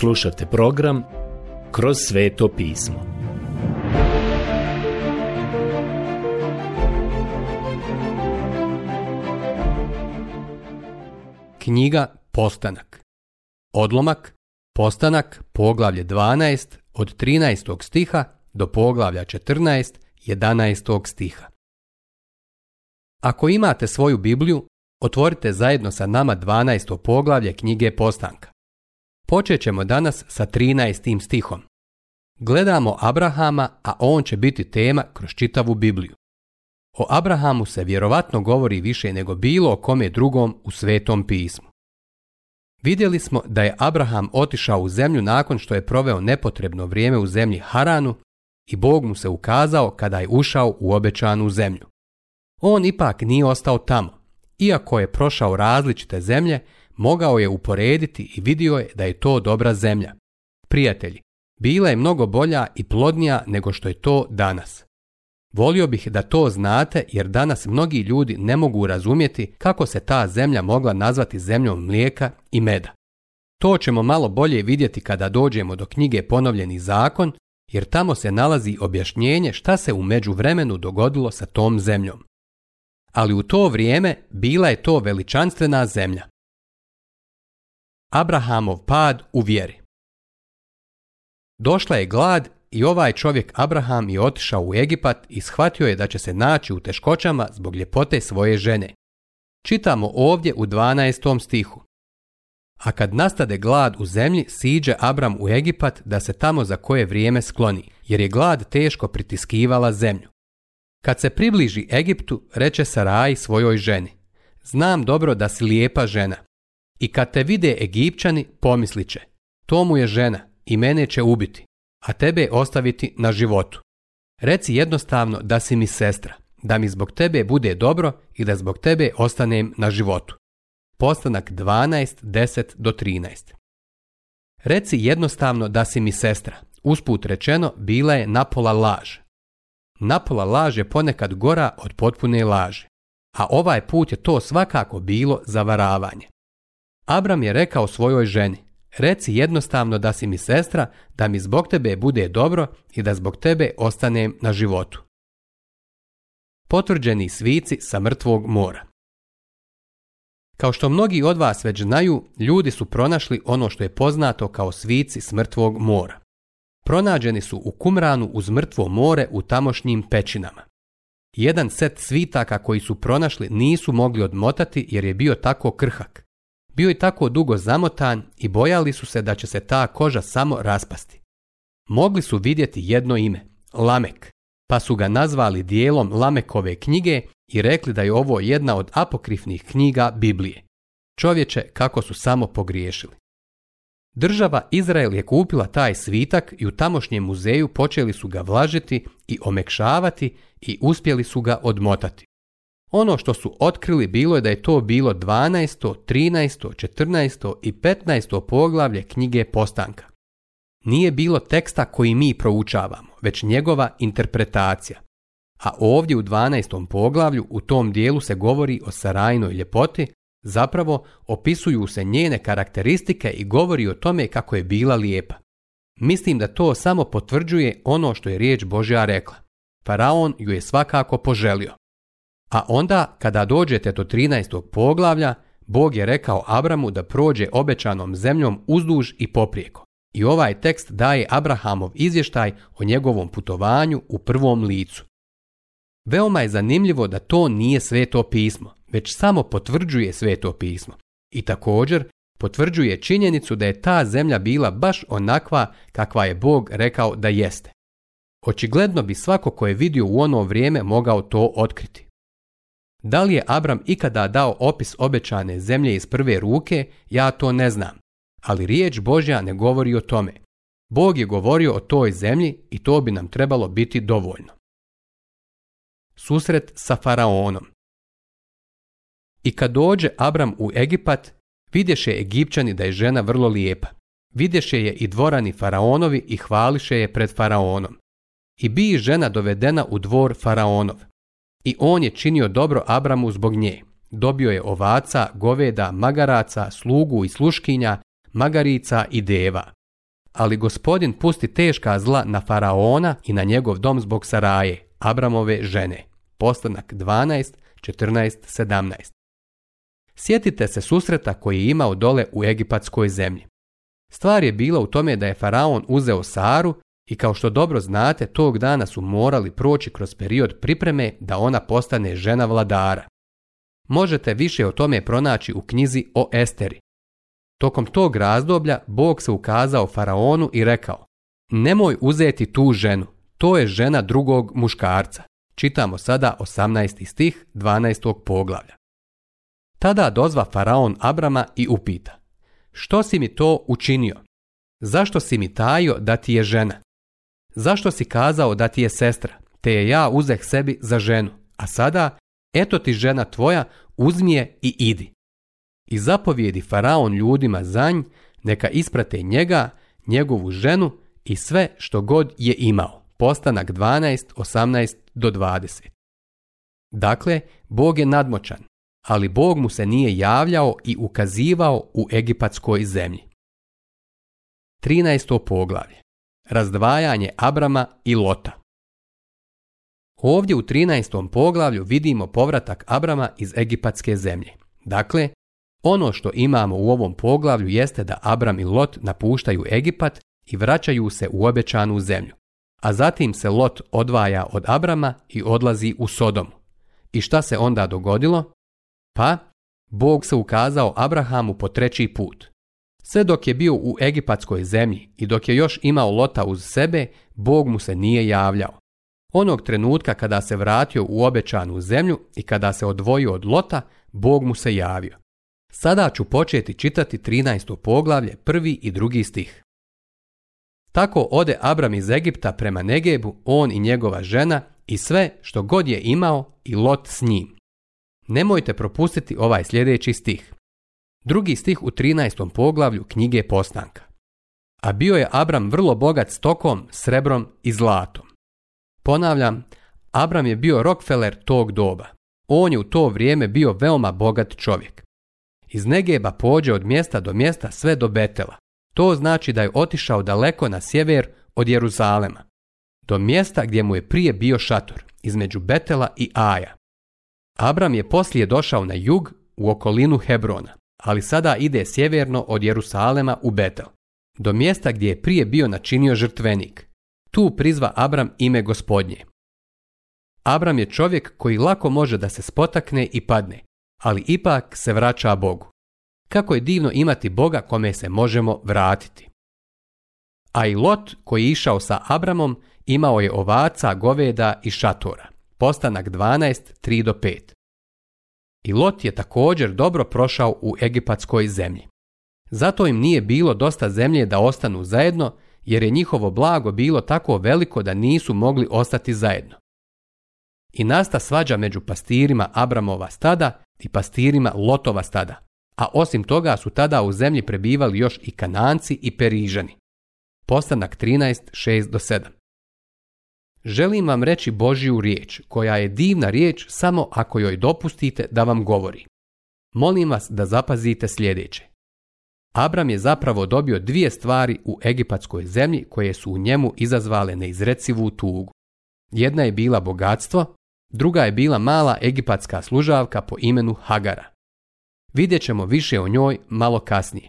Slušate program Kroz sveto pismo. Knjiga Postanak. Odlomak Postanak poglavlje 12 od 13. stiha do poglavlja 14 11. stiha. Ako imate svoju Bibliju, otvorite zajedno sa nama 12. poglavlje knjige Postanka. Počet ćemo danas sa 13. stihom. Gledamo Abrahama, a on će biti tema kroz čitavu Bibliju. O Abrahamu se vjerovatno govori više nego bilo o kome drugom u Svetom pismu. Vidjeli smo da je Abraham otišao u zemlju nakon što je proveo nepotrebno vrijeme u zemlji Haranu i Bog mu se ukazao kada je ušao u obećanu zemlju. On ipak nije ostao tamo, iako je prošao različite zemlje, mogao je uporediti i vidio je da je to dobra zemlja. Prijatelji, bila je mnogo bolja i plodnija nego što je to danas. Volio bih da to znate jer danas mnogi ljudi ne mogu razumjeti kako se ta zemlja mogla nazvati zemljom mlijeka i meda. To ćemo malo bolje vidjeti kada dođemo do knjige Ponovljeni zakon, jer tamo se nalazi objašnjenje šta se u međuvremenu dogodilo sa tom zemljom. Ali u to vrijeme bila je to veličanstvena zemlja. Abrahamov pad u vjeri. Došla je glad i ovaj čovjek Abraham je otišao u Egipat i shvatio je da će se naći u teškoćama zbog ljepote svoje žene. Čitamo ovdje u 12. stihu. A kad nastade glad u zemlji, siđe Abram u Egipat da se tamo za koje vrijeme skloni, jer je glad teško pritiskivala zemlju. Kad se približi Egiptu, reče Saraj svojoj ženi. Znam dobro da si lijepa žena, i kad te vide Egipćani, pomislit će, to mu je žena i mene će ubiti, a tebe ostaviti na životu. Reci jednostavno da si mi sestra, da mi zbog tebe bude dobro i da zbog tebe ostanem na životu. Postanak 12, do 13. Reci jednostavno da si mi sestra. Usput rečeno, bila je napola laž. Napola laž je ponekad gora od potpune laži. A ovaj put je to svakako bilo zavaravanje. Abram je rekao svojoj ženi, reci jednostavno da si mi sestra, da mi zbog tebe bude dobro i da zbog tebe ostanem na životu. Potvrđeni svici sa mrtvog mora Kao što mnogi od vas već znaju, ljudi su pronašli ono što je poznato kao svici s mrtvog mora. Pronađeni su u Kumranu uz mrtvo more u tamošnjim pećinama. Jedan set svitaka koji su pronašli nisu mogli odmotati jer je bio tako krhak. Bio je tako dugo zamotan i bojali su se da će se ta koža samo raspasti. Mogli su vidjeti jedno ime, Lamek, pa su ga nazvali dijelom Lamekove knjige i rekli da je ovo jedna od apokrifnih knjiga Biblije. Čovječe kako su samo pogriješili. Država Izrael je kupila taj svitak i u tamošnjem muzeju počeli su ga vlažiti i omekšavati i uspjeli su ga odmotati. Ono što su otkrili bilo je da je to bilo 12., 13., 14. i 15. poglavlje knjige Postanka. Nije bilo teksta koji mi proučavamo, već njegova interpretacija. A ovdje u 12. poglavlju u tom dijelu se govori o sarajnoj ljepoti, zapravo opisuju se njene karakteristike i govori o tome kako je bila lijepa. Mislim da to samo potvrđuje ono što je riječ Božja rekla. Faraon ju je svakako poželio. A onda kada dođete do 13. poglavlja, Bog je rekao Abramu da prođe obećanom zemljom uzduž i poprijeko. I ovaj tekst daje Abrahamov izvještaj o njegovom putovanju u prvom licu. Veoma je zanimljivo da to nije sveto pismo, već samo potvrđuje sveto pismo. I također potvrđuje činjenicu da je ta zemlja bila baš onakva kakva je Bog rekao da jeste. Očigledno bi svako ko je vidio u ono vrijeme mogao to otkriti. Da li je Abram ikada dao opis obećane zemlje iz prve ruke, ja to ne znam. Ali riječ Božja ne govori o tome. Bog je govorio o toj zemlji i to bi nam trebalo biti dovoljno. Susret sa faraonom I kad dođe Abram u Egipat, vidješe Egipćani da je žena vrlo lijepa. Vidješe je i dvorani faraonovi i hvališe je pred faraonom. I bi žena dovedena u dvor faraonov. I on je činio dobro Abramu zbog nje. Dobio je ovaca, goveda, magaraca, slugu i sluškinja, magarica i deva. Ali gospodin pusti teška zla na faraona i na njegov dom zbog Saraje, Abramove žene. Postanak 12, Sjetite se susreta koji je imao dole u egipatskoj zemlji. Stvar je bila u tome da je faraon uzeo Saru i kao što dobro znate, tog dana su morali proći kroz period pripreme da ona postane žena vladara. Možete više o tome pronaći u knjizi o Esteri. Tokom tog razdoblja Bog se ukazao faraonu i rekao Nemoj uzeti tu ženu, to je žena drugog muškarca. Čitamo sada 18. stih 12. poglavlja. Tada dozva faraon Abrama i upita Što si mi to učinio? Zašto si mi tajio da ti je žena? Zašto si kazao da ti je sestra, te je ja uzeh sebi za ženu, a sada, eto ti žena tvoja, uzmi je i idi. I zapovijedi faraon ljudima za nj, neka isprate njega, njegovu ženu i sve što god je imao. Postanak 12, 18 do 20. Dakle, Bog je nadmoćan, ali Bog mu se nije javljao i ukazivao u egipatskoj zemlji. 13. poglavlje razdvajanje Abrama i Lota. Ovdje u 13. poglavlju vidimo povratak Abrama iz egipatske zemlje. Dakle, ono što imamo u ovom poglavlju jeste da Abram i Lot napuštaju Egipat i vraćaju se u obećanu zemlju. A zatim se Lot odvaja od Abrama i odlazi u Sodom. I šta se onda dogodilo? Pa, Bog se ukazao Abrahamu po treći put. Sve dok je bio u egipatskoj zemlji i dok je još imao Lota uz sebe, Bog mu se nije javljao. Onog trenutka kada se vratio u obećanu zemlju i kada se odvojio od Lota, Bog mu se javio. Sada ću početi čitati 13. poglavlje, prvi i drugi stih. Tako ode Abram iz Egipta prema Negebu, on i njegova žena i sve što god je imao i Lot s njim. Nemojte propustiti ovaj sljedeći stih drugi stih u 13. poglavlju knjige Postanka. A bio je Abram vrlo bogat stokom, srebrom i zlatom. Ponavljam, Abram je bio Rockefeller tog doba. On je u to vrijeme bio veoma bogat čovjek. Iz Negeba pođe od mjesta do mjesta sve do Betela. To znači da je otišao daleko na sjever od Jeruzalema. Do mjesta gdje mu je prije bio šator, između Betela i Aja. Abram je poslije došao na jug u okolinu Hebrona ali sada ide sjeverno od Jerusalema u Betel, do mjesta gdje je prije bio načinio žrtvenik. Tu prizva Abram ime gospodnje. Abram je čovjek koji lako može da se spotakne i padne, ali ipak se vraća Bogu. Kako je divno imati Boga kome se možemo vratiti. A i Lot koji je išao sa Abramom imao je ovaca, goveda i šatora. Postanak 12, 3 do 5. I Lot je također dobro prošao u egipatskoj zemlji. Zato im nije bilo dosta zemlje da ostanu zajedno, jer je njihovo blago bilo tako veliko da nisu mogli ostati zajedno. I nasta svađa među pastirima Abramova stada i pastirima Lotova stada, a osim toga su tada u zemlji prebivali još i Kananci i Perižani. Postanak 13.6-7 Želim vam reći Božju riječ, koja je divna riječ samo ako joj dopustite da vam govori. Molim vas da zapazite sljedeće. Abram je zapravo dobio dvije stvari u egipatskoj zemlji koje su u njemu izazvale neizrecivu tugu. Jedna je bila bogatstvo, druga je bila mala egipatska služavka po imenu Hagara. Vidjet ćemo više o njoj malo kasnije.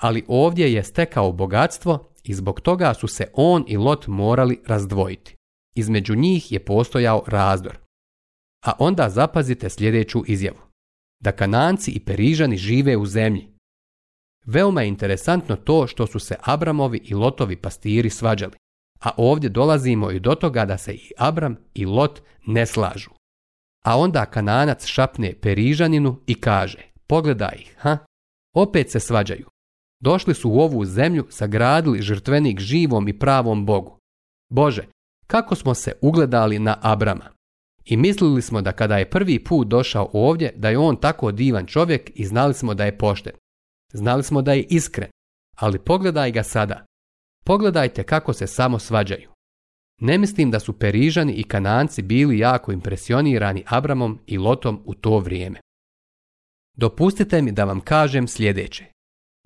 Ali ovdje je stekao bogatstvo i zbog toga su se on i Lot morali razdvojiti. Između njih je postojao razdor. A onda zapazite sljedeću izjavu. Da Kananci i Perižani žive u zemlji. Veoma je interesantno to što su se Abramovi i Lotovi pastiri svađali. A ovdje dolazimo i do toga da se i Abram i Lot ne slažu. A onda Kananac šapne Perižaninu i kaže, pogledaj ih, ha? Opet se svađaju. Došli su u ovu zemlju, sagradili žrtvenik živom i pravom Bogu. Bože, kako smo se ugledali na Abrama. I mislili smo da kada je prvi put došao ovdje, da je on tako divan čovjek i znali smo da je pošten. Znali smo da je iskren, ali pogledaj ga sada. Pogledajte kako se samo svađaju. Ne mislim da su Perižani i Kananci bili jako impresionirani Abramom i Lotom u to vrijeme. Dopustite mi da vam kažem sljedeće.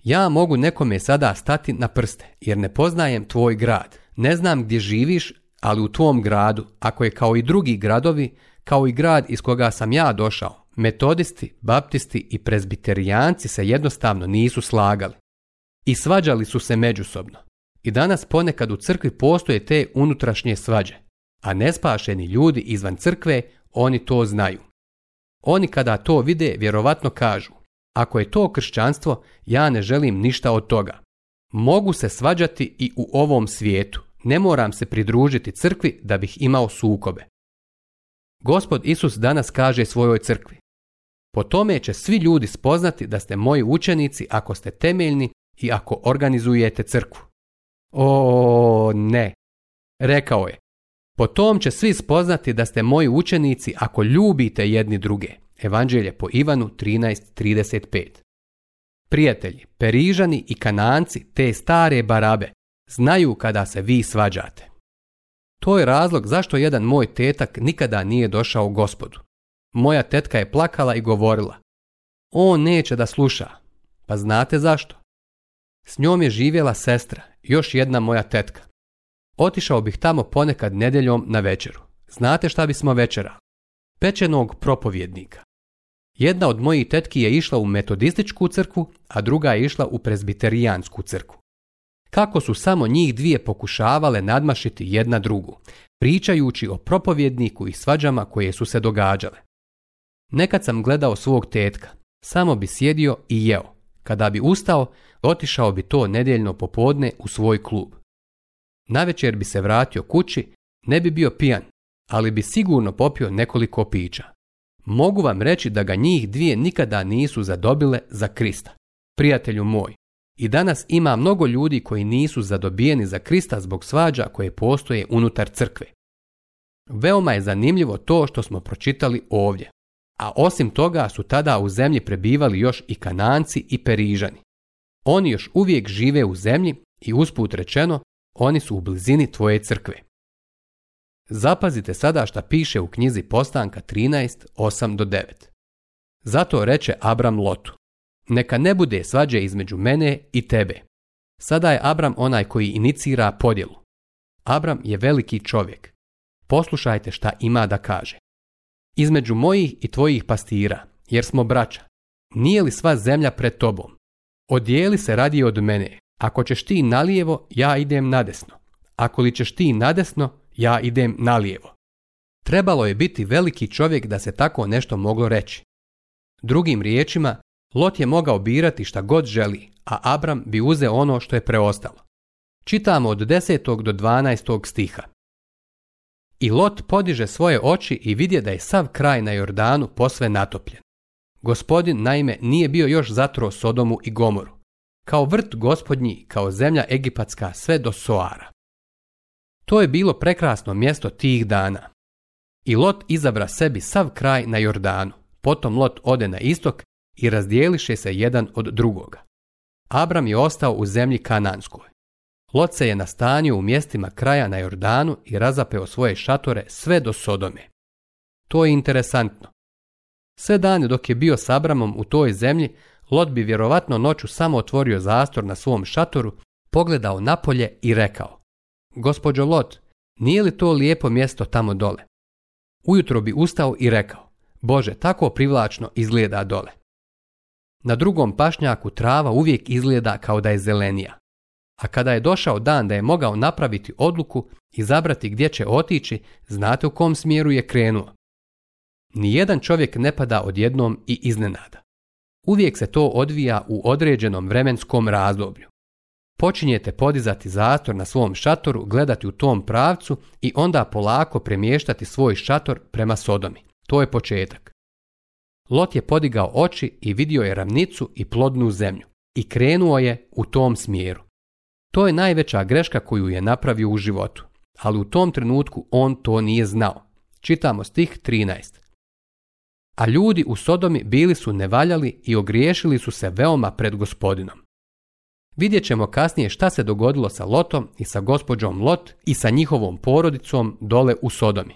Ja mogu nekome sada stati na prste, jer ne poznajem tvoj grad. Ne znam gdje živiš, ali u tom gradu, ako je kao i drugi gradovi, kao i grad iz koga sam ja došao, metodisti, baptisti i prezbiterijanci se jednostavno nisu slagali. I svađali su se međusobno. I danas ponekad u crkvi postoje te unutrašnje svađe, a nespašeni ljudi izvan crkve oni to znaju. Oni kada to vide vjerovatno kažu, ako je to kršćanstvo, ja ne želim ništa od toga. Mogu se svađati i u ovom svijetu, ne moram se pridružiti crkvi da bih imao sukobe. Gospod Isus danas kaže svojoj crkvi. Po tome će svi ljudi spoznati da ste moji učenici ako ste temeljni i ako organizujete crkvu. O ne, rekao je. Po tom će svi spoznati da ste moji učenici ako ljubite jedni druge. Evanđelje po Ivanu 13.35 Prijatelji, Perižani i Kananci te stare barabe Znaju kada se vi svađate. To je razlog zašto jedan moj tetak nikada nije došao u gospodu. Moja tetka je plakala i govorila. On neće da sluša. Pa znate zašto? S njom je živjela sestra, još jedna moja tetka. Otišao bih tamo ponekad nedjeljom na večeru. Znate šta bismo večera? Pečenog propovjednika. Jedna od mojih tetki je išla u metodističku crkvu, a druga je išla u prezbiterijansku crkvu kako su samo njih dvije pokušavale nadmašiti jedna drugu, pričajući o propovjedniku i svađama koje su se događale. Nekad sam gledao svog tetka, samo bi sjedio i jeo. Kada bi ustao, otišao bi to nedjeljno popodne u svoj klub. Navečer bi se vratio kući, ne bi bio pijan, ali bi sigurno popio nekoliko pića. Mogu vam reći da ga njih dvije nikada nisu zadobile za Krista. Prijatelju moj, i danas ima mnogo ljudi koji nisu zadobijeni za Krista zbog svađa koje postoje unutar crkve. Veoma je zanimljivo to što smo pročitali ovdje. A osim toga su tada u zemlji prebivali još i Kananci i Perižani. Oni još uvijek žive u zemlji i usput rečeno, oni su u blizini tvoje crkve. Zapazite sada šta piše u knjizi Postanka 13, 8 do 9. Zato reče Abram Lotu, neka ne bude svađe između mene i tebe. Sada je Abram onaj koji inicira podjelu. Abram je veliki čovjek. Poslušajte šta ima da kaže. Između mojih i tvojih pastira, jer smo braća, nije li sva zemlja pred tobom? Odijeli se radi od mene. Ako ćeš ti nalijevo, ja idem nadesno. Ako li ćeš ti nadesno, ja idem nalijevo. Trebalo je biti veliki čovjek da se tako nešto moglo reći. Drugim riječima, Lot je mogao birati šta god želi, a Abram bi uzeo ono što je preostalo. Čitamo od 10. do 12. stiha. I Lot podiže svoje oči i vidje da je sav kraj na Jordanu posve natopljen. Gospodin naime nije bio još zatro Sodomu i Gomoru. Kao vrt gospodnji, kao zemlja egipatska sve do Soara. To je bilo prekrasno mjesto tih dana. I Lot izabra sebi sav kraj na Jordanu. Potom Lot ode na istok i razdijeliše se jedan od drugoga. Abram je ostao u zemlji Kananskoj. Lot se je nastanio u mjestima kraja na Jordanu i razapeo svoje šatore sve do Sodome. To je interesantno. Sve dane dok je bio s Abramom u toj zemlji, Lot bi vjerovatno noću samo otvorio zastor na svom šatoru, pogledao napolje i rekao Gospođo Lot, nije li to lijepo mjesto tamo dole? Ujutro bi ustao i rekao Bože, tako privlačno izgleda dole. Na drugom pašnjaku trava uvijek izgleda kao da je zelenija. A kada je došao dan da je mogao napraviti odluku i zabrati gdje će otići, znate u kom smjeru je krenuo. Nijedan čovjek ne pada odjednom i iznenada. Uvijek se to odvija u određenom vremenskom razdoblju. Počinjete podizati zastor na svom šatoru, gledati u tom pravcu i onda polako premještati svoj šator prema Sodomi. To je početak. Lot je podigao oči i vidio je ravnicu i plodnu zemlju i krenuo je u tom smjeru. To je najveća greška koju je napravio u životu, ali u tom trenutku on to nije znao. Čitamo stih 13. A ljudi u Sodomi bili su nevaljali i ogriješili su se veoma pred gospodinom. Vidjet ćemo kasnije šta se dogodilo sa Lotom i sa gospođom Lot i sa njihovom porodicom dole u Sodomi.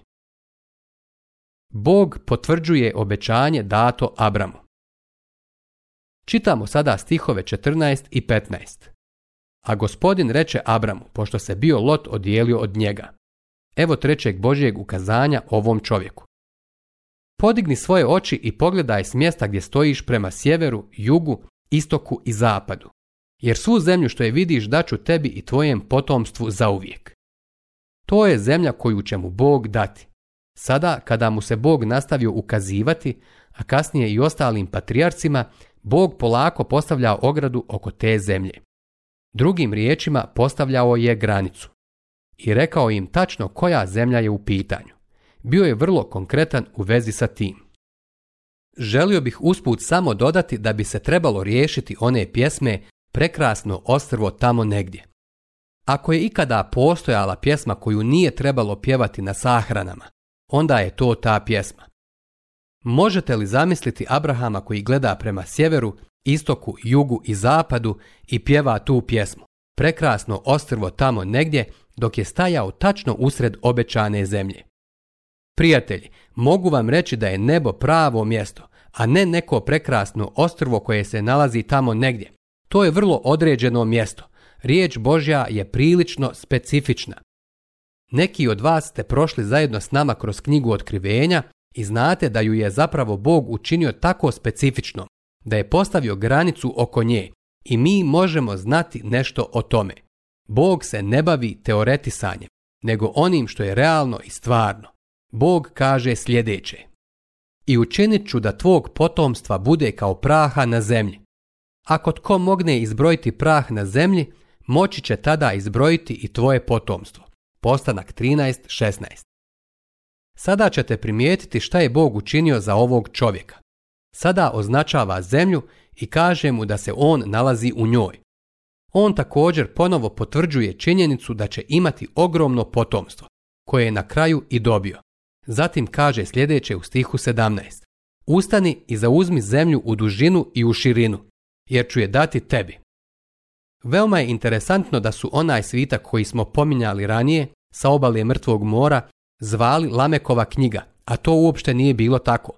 Bog potvrđuje obećanje dato Abramu. Čitamo sada stihove 14 i 15. A gospodin reče Abramu, pošto se bio Lot odijelio od njega. Evo trećeg Božijeg ukazanja ovom čovjeku. Podigni svoje oči i pogledaj s mjesta gdje stojiš prema sjeveru, jugu, istoku i zapadu. Jer svu zemlju što je vidiš daću tebi i tvojem potomstvu zauvijek. To je zemlja koju će mu Bog dati. Sada, kada mu se Bog nastavio ukazivati, a kasnije i ostalim patrijarcima, Bog polako postavljao ogradu oko te zemlje. Drugim riječima postavljao je granicu. I rekao im tačno koja zemlja je u pitanju. Bio je vrlo konkretan u vezi sa tim. Želio bih usput samo dodati da bi se trebalo riješiti one pjesme Prekrasno ostrvo tamo negdje. Ako je ikada postojala pjesma koju nije trebalo pjevati na sahranama, onda je to ta pjesma. Možete li zamisliti Abrahama koji gleda prema sjeveru, istoku, jugu i zapadu i pjeva tu pjesmu? Prekrasno ostrvo tamo negdje dok je stajao tačno usred obećane zemlje. Prijatelji, mogu vam reći da je nebo pravo mjesto, a ne neko prekrasno ostrvo koje se nalazi tamo negdje. To je vrlo određeno mjesto. Riječ Božja je prilično specifična. Neki od vas ste prošli zajedno s nama kroz knjigu otkrivenja i znate da ju je zapravo Bog učinio tako specifično, da je postavio granicu oko nje i mi možemo znati nešto o tome. Bog se ne bavi teoretisanjem, nego onim što je realno i stvarno. Bog kaže sljedeće. I učinit ću da tvog potomstva bude kao praha na zemlji. Ako tko mogne izbrojiti prah na zemlji, moći će tada izbrojiti i tvoje potomstvo. Postanak 13.16 Sada ćete primijetiti šta je Bog učinio za ovog čovjeka. Sada označava zemlju i kaže mu da se on nalazi u njoj. On također ponovo potvrđuje činjenicu da će imati ogromno potomstvo, koje je na kraju i dobio. Zatim kaže sljedeće u stihu 17. Ustani i zauzmi zemlju u dužinu i u širinu, jer ću je dati tebi. Veoma je interesantno da su onaj svitak koji smo pominjali ranije sa obale mrtvog mora zvali Lamekova knjiga, a to uopšte nije bilo tako.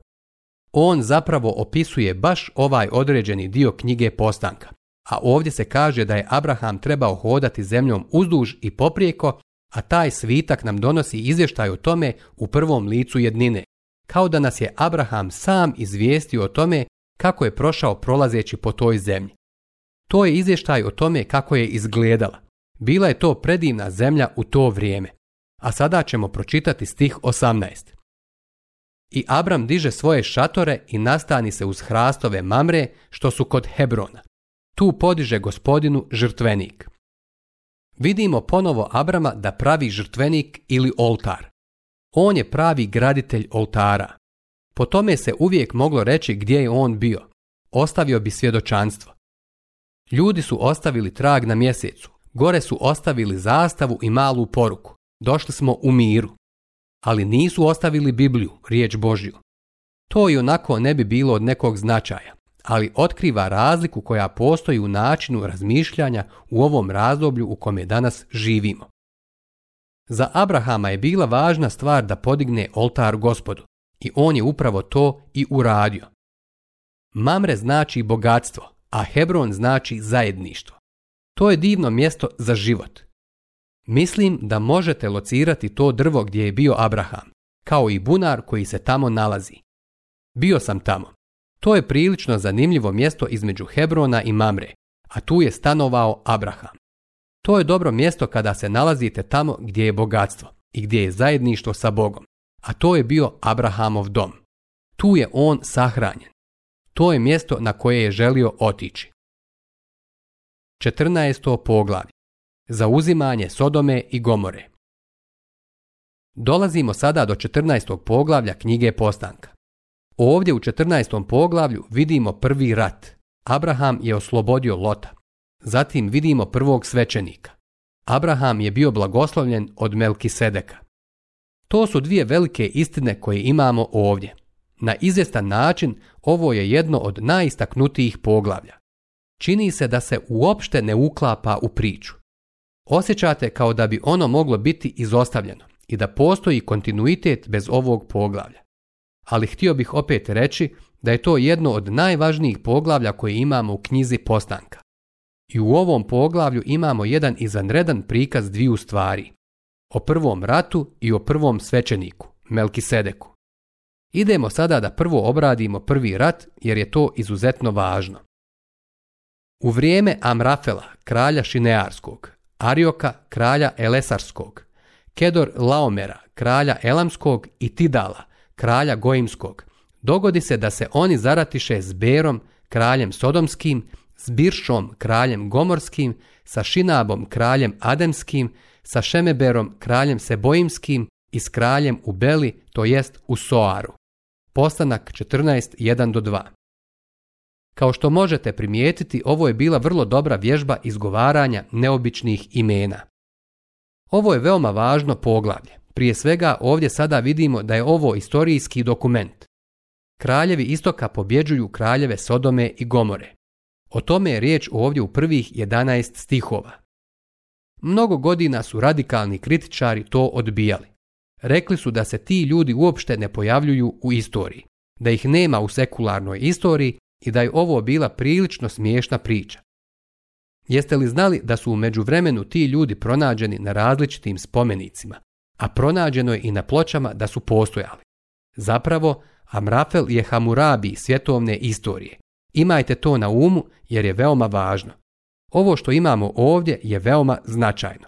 On zapravo opisuje baš ovaj određeni dio knjige postanka, a ovdje se kaže da je Abraham trebao hodati zemljom uzduž i poprijeko, a taj svitak nam donosi izvještaj o tome u prvom licu jednine, kao da nas je Abraham sam izvijestio o tome kako je prošao prolazeći po toj zemlji. To je izvještaj o tome kako je izgledala. Bila je to predivna zemlja u to vrijeme. A sada ćemo pročitati stih 18. I Abram diže svoje šatore i nastani se uz hrastove mamre što su kod Hebrona. Tu podiže gospodinu žrtvenik. Vidimo ponovo Abrama da pravi žrtvenik ili oltar. On je pravi graditelj oltara. Po tome se uvijek moglo reći gdje je on bio. Ostavio bi svjedočanstvo. Ljudi su ostavili trag na mjesecu. Gore su ostavili zastavu i malu poruku. Došli smo u miru. Ali nisu ostavili Bibliju, riječ Božju. To i onako ne bi bilo od nekog značaja, ali otkriva razliku koja postoji u načinu razmišljanja u ovom razdoblju u kome danas živimo. Za Abrahama je bila važna stvar da podigne oltar gospodu i on je upravo to i uradio. Mamre znači bogatstvo, a Hebron znači zajedništvo. To je divno mjesto za život. Mislim da možete locirati to drvo gdje je bio Abraham, kao i bunar koji se tamo nalazi. Bio sam tamo. To je prilično zanimljivo mjesto između Hebrona i Mamre, a tu je stanovao Abraham. To je dobro mjesto kada se nalazite tamo gdje je bogatstvo i gdje je zajedništvo sa Bogom, a to je bio Abrahamov dom. Tu je on sahranjen to je mjesto na koje je želio otići. 14. poglavlje. Zauzimanje Sodome i Gomore. Dolazimo sada do 14. poglavlja knjige Postanka. Ovdje u 14. poglavlju vidimo prvi rat. Abraham je oslobodio Lota. Zatim vidimo prvog svećenika. Abraham je bio blagoslovljen od Melkisedeka. To su dvije velike istine koje imamo ovdje. Na izvjestan način ovo je jedno od najistaknutijih poglavlja. Čini se da se uopšte ne uklapa u priču. Osjećate kao da bi ono moglo biti izostavljeno i da postoji kontinuitet bez ovog poglavlja. Ali htio bih opet reći da je to jedno od najvažnijih poglavlja koje imamo u knjizi Postanka. I u ovom poglavlju imamo jedan izanredan prikaz dviju stvari. O prvom ratu i o prvom svećeniku, Melkisedeku. Idemo sada da prvo obradimo prvi rat jer je to izuzetno važno. U vrijeme Amrafela, kralja Šinearskog, Arioka, kralja Elesarskog, Kedor Laomera, kralja Elamskog i Tidala, kralja Goimskog, dogodi se da se oni zaratiše s Berom, kraljem Sodomskim, s Biršom, kraljem Gomorskim, sa Šinabom, kraljem Ademskim, sa Šemeberom, kraljem Sebojimskim i s kraljem u Beli, to jest u Soaru. Postanak 14.1 do 2 Kao što možete primijetiti, ovo je bila vrlo dobra vježba izgovaranja neobičnih imena. Ovo je veoma važno poglavlje. Prije svega ovdje sada vidimo da je ovo istorijski dokument. Kraljevi istoka pobjeđuju kraljeve Sodome i Gomore. O tome je riječ ovdje u prvih 11 stihova. Mnogo godina su radikalni kritičari to odbijali. Rekli su da se ti ljudi uopšte ne pojavljuju u istoriji, da ih nema u sekularnoj istoriji i da je ovo bila prilično smiješna priča. Jeste li znali da su u međuvremenu ti ljudi pronađeni na različitim spomenicima, a pronađeno je i na pločama da su postojali? Zapravo, Amrafel je Hamurabi svjetovne istorije. Imajte to na umu jer je veoma važno. Ovo što imamo ovdje je veoma značajno.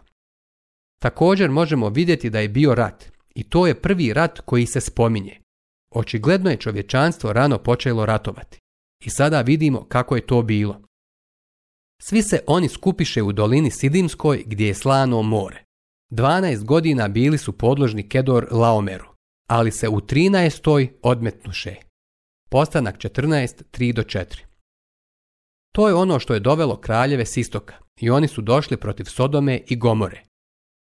Također možemo vidjeti da je bio rat. I to je prvi rat koji se spominje. Očigledno je čovječanstvo rano počelo ratovati. I sada vidimo kako je to bilo. Svi se oni skupiše u dolini Sidimskoj gdje je slano more. 12 godina bili su podložni Kedor Laomeru, ali se u 13. odmetnuše. Postanak 14, do 4. To je ono što je dovelo kraljeve s istoka i oni su došli protiv Sodome i Gomore.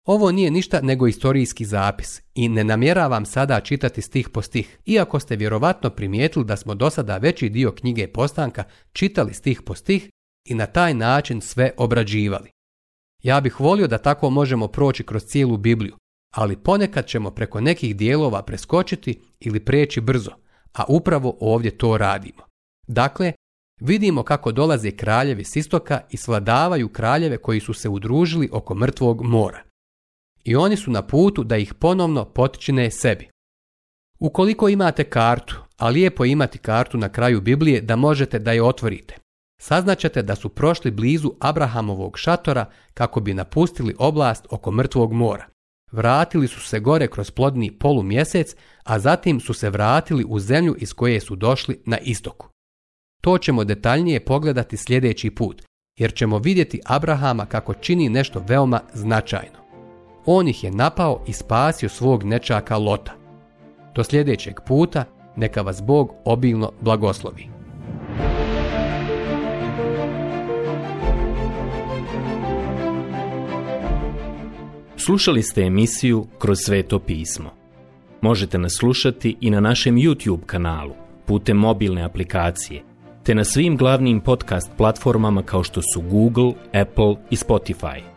Ovo nije ništa nego historijski zapis i ne namjeravam sada čitati stih po stih, iako ste vjerovatno primijetili da smo do sada veći dio knjige Postanka čitali stih po stih i na taj način sve obrađivali. Ja bih volio da tako možemo proći kroz cijelu Bibliju, ali ponekad ćemo preko nekih dijelova preskočiti ili preći brzo, a upravo ovdje to radimo. Dakle, vidimo kako dolaze kraljevi s istoka i svladavaju kraljeve koji su se udružili oko mrtvog mora i oni su na putu da ih ponovno potičine sebi. Ukoliko imate kartu, a lijepo je imati kartu na kraju Biblije da možete da je otvorite, saznaćete da su prošli blizu Abrahamovog šatora kako bi napustili oblast oko mrtvog mora. Vratili su se gore kroz plodni polumjesec, a zatim su se vratili u zemlju iz koje su došli na istoku. To ćemo detaljnije pogledati sljedeći put, jer ćemo vidjeti Abrahama kako čini nešto veoma značajno on ih je napao i spasio svog nečaka Lota. Do sljedećeg puta neka vas Bog obilno blagoslovi. Slušali ste emisiju Kroz sveto pismo. Možete nas slušati i na našem YouTube kanalu putem mobilne aplikacije te na svim glavnim podcast platformama kao što su Google, Apple i Spotify.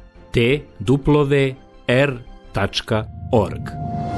te duplove r.org.